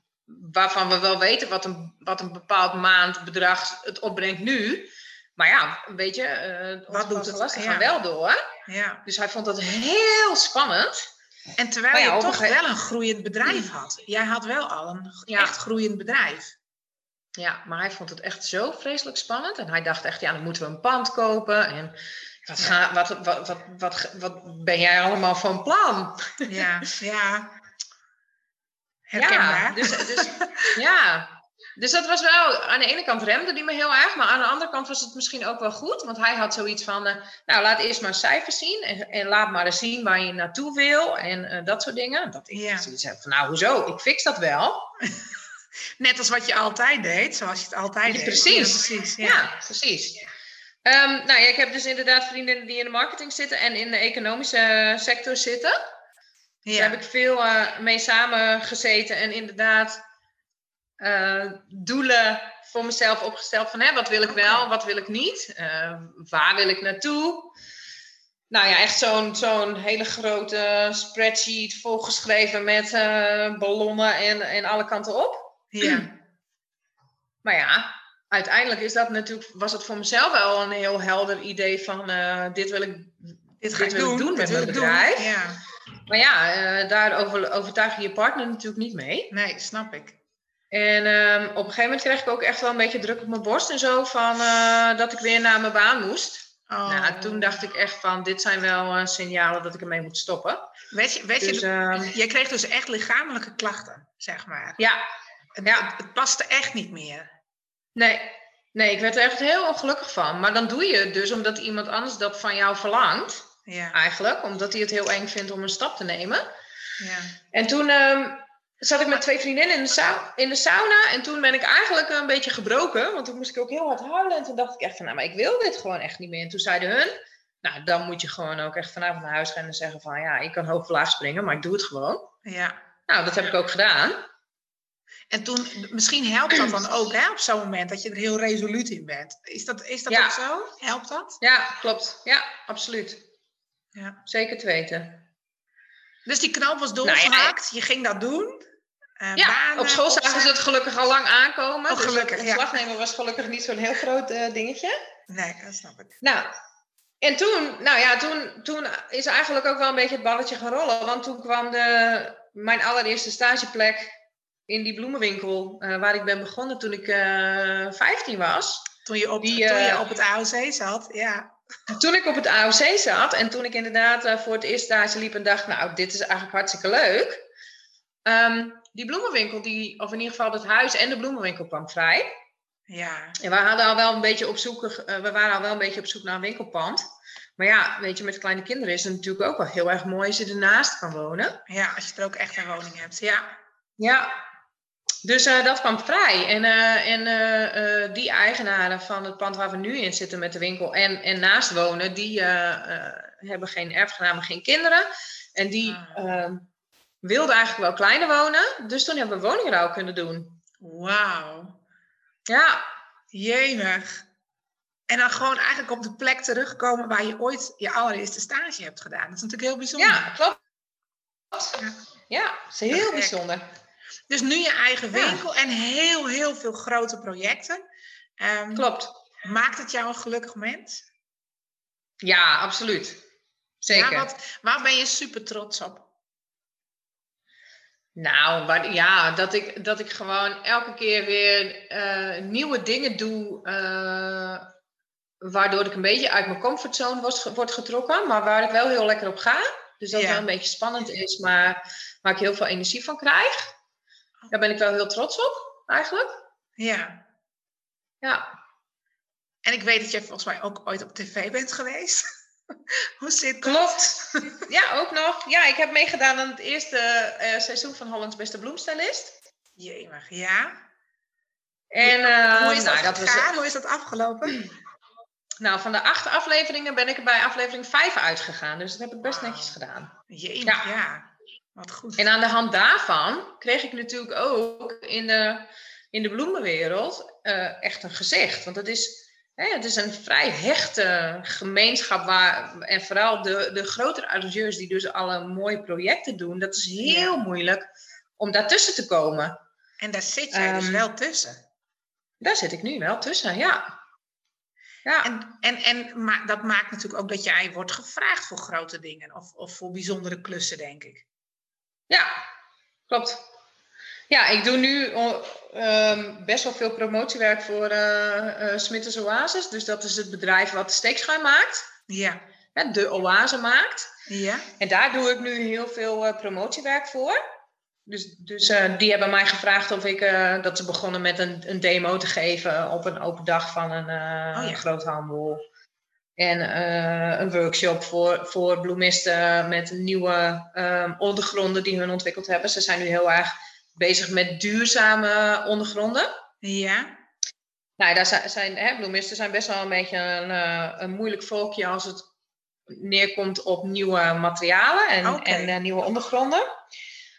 waarvan we wel weten wat een, wat een bepaald maandbedrag het opbrengt nu. Maar ja, weet je, uh, wat doet het? Lasten ja. gaan wel door. Ja. Dus hij vond dat heel spannend. En terwijl ja, je toch wel een groeiend bedrijf had. Jij had wel al een echt groeiend bedrijf. Ja, maar hij vond het echt zo vreselijk spannend. En hij dacht echt, ja, dan moeten we een pand kopen. En wat, ga, wat, wat, wat, wat, wat ben jij allemaal van plan? Ja, ja. Ja, dus, dus, ja. Dus dat was wel, aan de ene kant remde die me heel erg, maar aan de andere kant was het misschien ook wel goed. Want hij had zoiets van, uh, nou laat eerst maar cijfers zien en, en, laat maar eens zien waar je naartoe wil en uh, dat soort dingen. Dat ik ja. zoiets heb van, nou hoezo, ik fix dat wel. Net als wat je altijd deed, zoals je het altijd deed. Precies, ja, precies. Ja, ja precies. Um, nou ja, ik heb dus inderdaad vrienden die in de marketing zitten en in de economische sector zitten. Ja. Daar heb ik veel uh, mee samen gezeten en inderdaad uh, doelen voor mezelf opgesteld van hè, wat wil ik wel, wat wil ik niet, uh, waar wil ik naartoe. Nou ja, echt zo'n zo'n hele grote spreadsheet volgeschreven met ballonnen en, en alle kanten op. Ja. maar ja, uiteindelijk is dat natuurlijk, was het voor mezelf wel een heel helder idee van dit wil ik, dit ga dit ik, wil doen, ik doen met mijn bedrijf. Ja. Maar ja, uh, daar over, overtuig je je partner natuurlijk niet mee. Nee, snap ik. En um, op een gegeven moment kreeg ik ook echt wel een beetje druk op mijn borst en zo van uh, dat ik weer naar mijn baan moest. Oh. Nou, toen dacht ik echt van, dit zijn wel uh, signalen dat ik ermee moet stoppen. Weet je, weet dus, je uh, jij kreeg dus echt lichamelijke klachten, zeg maar. Ja. Het, ja. het, het paste echt niet meer. Nee, nee, ik werd er echt heel ongelukkig van. Maar dan doe je het dus omdat iemand anders dat van jou verlangt. Ja. Eigenlijk, omdat hij het heel eng vindt om een stap te nemen. Ja. En toen um, zat ik met twee vriendinnen in de, sauna, in de sauna. En toen ben ik eigenlijk een beetje gebroken. Want toen moest ik ook heel hard huilen. En toen dacht ik echt van, nou, maar ik wil dit gewoon echt niet meer. En toen zeiden hun, nou, dan moet je gewoon ook echt vanavond naar huis gaan en zeggen van, ja, ik kan hoog laag springen, maar ik doe het gewoon. Ja. Nou, dat heb ik ook gedaan. En toen, misschien helpt dat dan ook hè, op zo'n moment dat je er heel resoluut in bent. Is dat, is dat ja. ook zo? Helpt dat? Ja, klopt. Ja, absoluut. Ja. Zeker te weten. Dus die knoop was nou ja, je ging dat doen. Uh, ja, banen, op school zagen ze het gelukkig al lang aankomen. Oh, gelukkig, dus het nemen was gelukkig niet zo'n heel groot uh, dingetje. Nee, dat snap ik. Nou, en toen, nou ja, toen, toen is eigenlijk ook wel een beetje het balletje gaan rollen. Want toen kwam de, mijn allereerste stageplek in die bloemenwinkel waar ik ben begonnen toen ik 15 was. Toen je op, toen je op het AOC zat, ja. Toen ik op het AOC zat en toen ik inderdaad voor het eerst daar liep en dacht, nou, dit is eigenlijk hartstikke leuk. Ehm, die bloemenwinkel, die, of in ieder geval het huis en de bloemenwinkel kwam vrij. Ja. En we hadden al wel een beetje op zoek, uh, we waren al wel een beetje op zoek naar een winkelpand. Maar ja, weet je, met kleine kinderen is het natuurlijk ook wel heel erg mooi als je ernaast kan wonen. Ja, als je er ook echt een woning hebt, ja. Ja, dus uh, dat kwam vrij. En, uh, en die eigenaren van het pand waar we nu in zitten met de winkel en, en naast wonen, die hebben geen erfgenamen, geen kinderen. En die ah. Ehm, wilden eigenlijk wel kleiner wonen. Dus toen hebben we woningruil kunnen doen. Wauw. Ja. Jemig. En dan gewoon eigenlijk op de plek terugkomen waar je ooit je allereerste stage hebt gedaan. Dat is natuurlijk heel bijzonder. Ja, klopt. Ja, ja dat is heel bijzonder. Dus nu je eigen winkel en heel, heel veel grote projecten. Um, klopt. Maakt het jou een gelukkig mens? Ja, absoluut. Zeker. Ja, wat, waar ben je super trots op? Nou, ja, dat ik, dat ik gewoon elke keer weer uh, nieuwe dingen doe. Uh, waardoor ik een beetje uit mijn comfortzone word, word getrokken. Maar waar ik wel heel lekker op ga. Dus dat wel een beetje spannend is, maar waar ik heel veel energie van krijg. Daar ben ik wel heel trots op, eigenlijk. Ja. Ja. En ik weet dat je volgens mij ook ooit op tv bent geweest. Hoe zit dat? Klopt. Ja, ook nog. Ja, ik heb meegedaan aan het eerste uh, seizoen van Hollands Beste Bloemstylist. Jemig, ja. En, uh, hoe is dat nou? Hoe is dat afgelopen? Nou, van de acht afleveringen ben ik er bij aflevering vijf uitgegaan. Dus dat heb ik best netjes gedaan. Jemig, ja. ja. Wat goed. En aan de hand daarvan kreeg ik natuurlijk ook in de, in de bloemenwereld uh, echt een gezicht. Want het is het is een vrij hechte gemeenschap waar, en vooral de, de grotere arrangeurs die dus alle mooie projecten doen, dat is heel moeilijk om daartussen te komen. En daar zit jij dus ehm, wel tussen. Daar zit ik nu wel tussen, ja. ja. En, en, en maar dat maakt natuurlijk ook dat jij wordt gevraagd voor grote dingen of, of voor bijzondere klussen, denk ik. Ja, klopt. Ja, ik doe nu um, best wel veel promotiewerk voor uh, uh, Smitters Oasis. Dus dat is het bedrijf wat de steekschuim maakt. Ja. de oase maakt. Ja. En daar doe ik nu heel veel uh, promotiewerk voor. Dus, dus die hebben mij gevraagd of ik, dat ze begonnen met een, een demo te geven op een open dag van een oh, ja. groothandel. En een workshop voor, voor bloemisten met nieuwe um, ondergronden die hun ontwikkeld hebben. Ze zijn nu heel erg bezig met duurzame ondergronden. Ja. Nou, daar zijn, hè, bloemisten zijn best wel een beetje een, uh, een moeilijk volkje als het neerkomt op nieuwe materialen en, en uh, nieuwe ondergronden.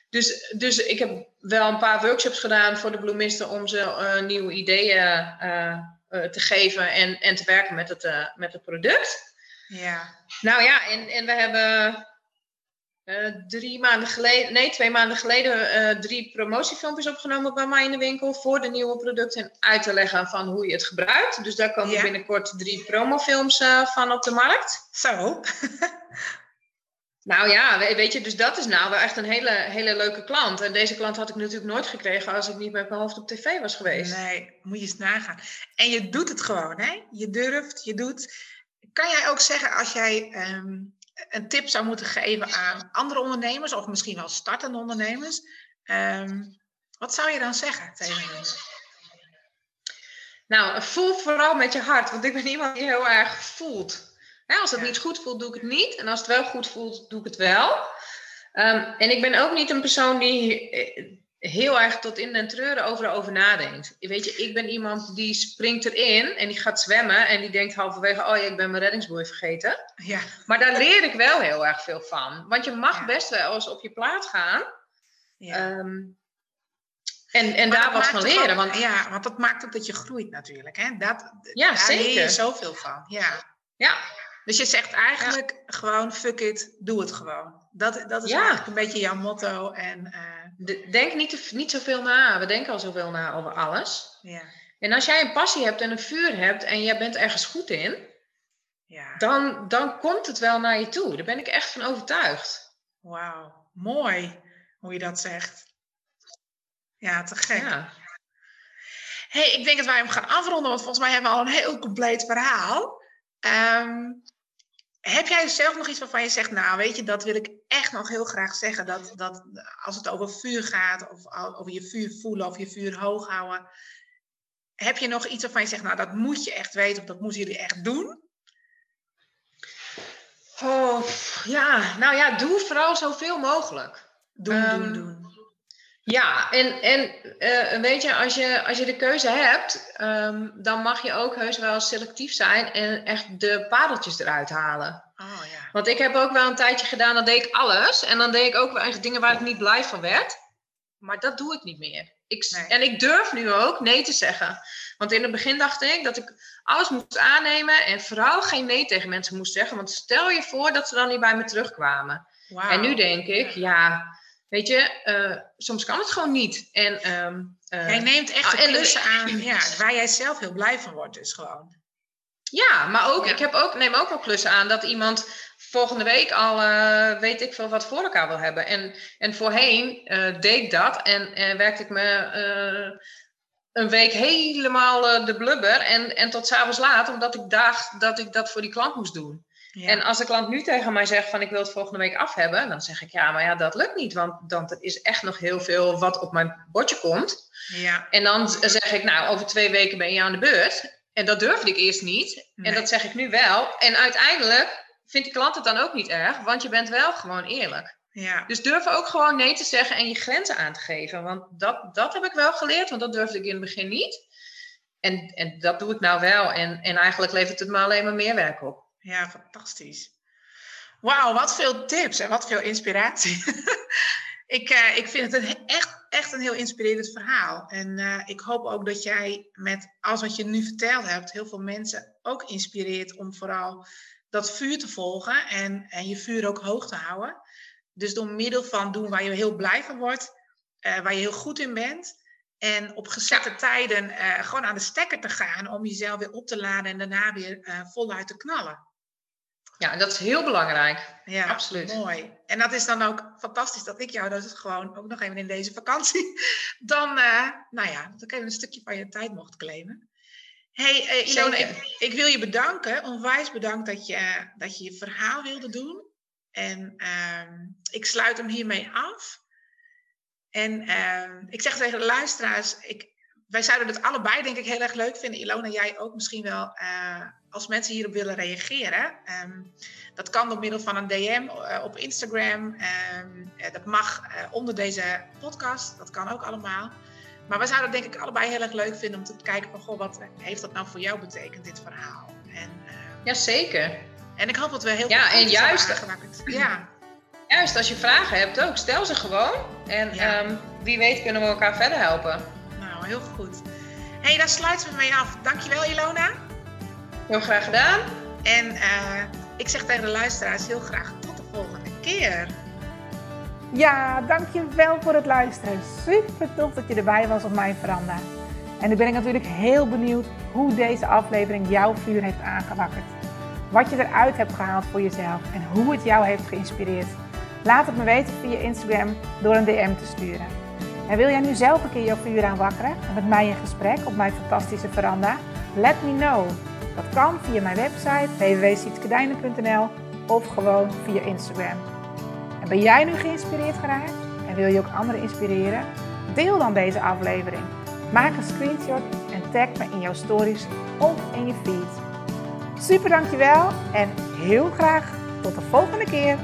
Dus, dus ik heb wel een paar workshops gedaan voor de bloemisten om ze uh, nieuwe ideeën te geven en, en te werken met het, met het product. Ja. Nou ja, en, en we hebben uh, drie maanden geleden, nee, twee maanden geleden, uh, drie promotiefilmpjes opgenomen bij mij in de winkel voor de nieuwe producten en uit te leggen van hoe je het gebruikt. Dus daar komen binnenkort drie promofilms uh, van op de markt. Zo. nou ja, weet je, dus dat is nou wel echt een hele, hele leuke klant. En deze klant had ik natuurlijk nooit gekregen als ik niet met mijn hoofd op tv was geweest. Nee, moet je eens nagaan. En je doet het gewoon, hè? Je durft, je doet. Kan jij ook zeggen als jij. Um een tip zou moeten geven aan andere ondernemers, of misschien wel startende ondernemers, ehm, wat zou je dan zeggen tegen hen? Nou, voel vooral met je hart, want ik ben iemand die heel erg voelt. Als het niet goed voelt, doe ik het niet. En als het wel goed voelt, doe ik het wel. Um, en ik ben ook niet een persoon die eh, heel erg tot in den treuren overal over nadenkt. Weet je, ik ben iemand die springt erin en die gaat zwemmen en die denkt halverwege, oh ja, ik ben mijn reddingsboei vergeten. Ja. Maar daar leer ik wel heel erg veel van. Want je mag best wel eens op je plaat gaan. Ja. Um, en, en daar wat van leren. want, ja, want dat maakt ook dat je groeit natuurlijk. Hè? Dat, ja, daar zeker. leer je zoveel van. Ja. ja. Dus je zegt eigenlijk gewoon, fuck it, doe het gewoon. Dat, dat is eigenlijk een beetje jouw motto. En, uh... Denk niet, niet zoveel na. We denken al zoveel na over alles. Ja. En als jij een passie hebt en een vuur hebt en jij bent ergens goed in, ja. dan, dan komt het wel naar je toe. Daar ben ik echt van overtuigd. Wauw, mooi hoe je dat zegt. Ja, te gek. Ja. hey, ik denk dat wij hem gaan afronden, want volgens mij hebben we al een heel compleet verhaal. Ehm, heb jij zelf nog iets waarvan je zegt, nou weet je, dat wil ik echt nog heel graag zeggen. Dat, dat als het over vuur gaat, of over je vuur voelen of je vuur hoog houden. Heb je nog iets waarvan je zegt, nou dat moet je echt weten of dat moeten jullie echt doen? Oh, ja, nou ja, doe vooral zoveel mogelijk. Doen, doen, ehm, doen. Ja, en, en uh, weet je als, je, als je de keuze hebt, um, dan mag je ook heus wel selectief zijn en echt de pareltjes eruit halen. Oh, ja. Want ik heb ook wel een tijdje gedaan, dan deed ik alles. En dan deed ik ook wel echt dingen waar ik niet blij van werd. Maar dat doe ik niet meer. Ik, En ik durf nu ook nee te zeggen. Want in het begin dacht ik dat ik alles moest aannemen en vooral geen nee tegen mensen moest zeggen. Want stel je voor dat ze dan niet bij me terugkwamen. Wow. En nu denk ik, ja, weet je, uh, soms kan het gewoon niet. En, um, uh, jij neemt echt ah, de klussen aan ja, waar jij zelf heel blij van wordt, dus gewoon. Ja, maar ook, ik heb ook, neem ook wel klussen aan dat iemand volgende week al uh, weet ik veel wat voor elkaar wil hebben. En, en voorheen deed ik dat en, en werkte ik me een week helemaal de blubber en, en tot s'avonds laat, omdat ik dacht dat ik dat voor die klant moest doen. Ja. En als de klant nu tegen mij zegt van ik wil het volgende week af hebben, dan zeg ik ja, maar ja, dat lukt niet, want dan er is echt nog heel veel wat op mijn bordje komt. Ja. En dan zeg ik nou, over twee weken ben je aan de beurt. En dat durfde ik eerst niet. En dat zeg ik nu wel. En uiteindelijk vindt de klant het dan ook niet erg, want je bent wel gewoon eerlijk. Ja. Dus durf ook gewoon nee te zeggen en je grenzen aan te geven. Want dat, dat heb ik wel geleerd, want dat durfde ik in het begin niet. En, en dat doe ik nou wel. En, en eigenlijk levert het me alleen maar meer werk op. Ja, fantastisch. Wauw, wat veel tips en wat veel inspiratie. ik, uh, ik vind het een, echt, echt een heel inspirerend verhaal. En uh, ik hoop ook dat jij met alles wat je nu verteld hebt, heel veel mensen ook inspireert om vooral dat vuur te volgen en, en je vuur ook hoog te houden. Dus door middel van doen waar je heel blij van wordt, uh, waar je heel goed in bent. En op gezette tijden gewoon aan de stekker te gaan om jezelf weer op te laden en daarna weer voluit te knallen. Ja, dat is heel belangrijk. Ja, absoluut. Mooi. En dat is dan ook fantastisch dat ik jou dat het gewoon ook nog even in deze vakantie dan, nou ja, dat ik even een stukje van je tijd mocht claimen hey, uh, Ilona, ik, ik, wil je bedanken, onwijs bedankt dat je, dat je je verhaal wilde doen. En uh, ik sluit hem hiermee af. En uh, ik zeg tegen de luisteraars, ik, wij zouden het allebei denk ik heel erg leuk vinden. Ilona, jij ook misschien wel, uh, als mensen hierop willen reageren. Um, dat kan door middel van een DM op Instagram. Um, dat mag onder deze podcast, dat kan ook allemaal. Maar we zouden het denk ik allebei heel erg leuk vinden om te kijken van... Goh, wat heeft dat nou voor jou betekend, dit verhaal? En, Jazeker. En ik hoop dat we heel ja, veel en juist, Ja, Juist, als je vragen hebt ook, stel ze gewoon. En ja. um, wie weet kunnen we elkaar verder helpen. Heel goed. Hé, hey, daar sluiten we mee af. Dankjewel Ilona. Heel graag gedaan. En uh, ik zeg tegen de luisteraars heel graag tot de volgende keer. Ja, dankjewel voor het luisteren. Super tof dat je erbij was op mijn veranda. En nu ben ik natuurlijk heel benieuwd hoe deze aflevering jouw vuur heeft aangewakkerd. Wat je eruit hebt gehaald voor jezelf en hoe het jou heeft geïnspireerd. Laat het me weten via Instagram door een DM te sturen. En wil jij nu zelf een keer jouw vuur aanwakkeren en met mij in gesprek op mijn fantastische veranda? Let me know. Dat kan via mijn website www.sietskedijnen.nl of gewoon via Instagram. Ben jij nu geïnspireerd geraakt en wil je ook anderen inspireren? Deel dan deze aflevering. Maak een screenshot en tag me in jouw stories of in je feed. Super dankjewel en heel graag tot de volgende keer.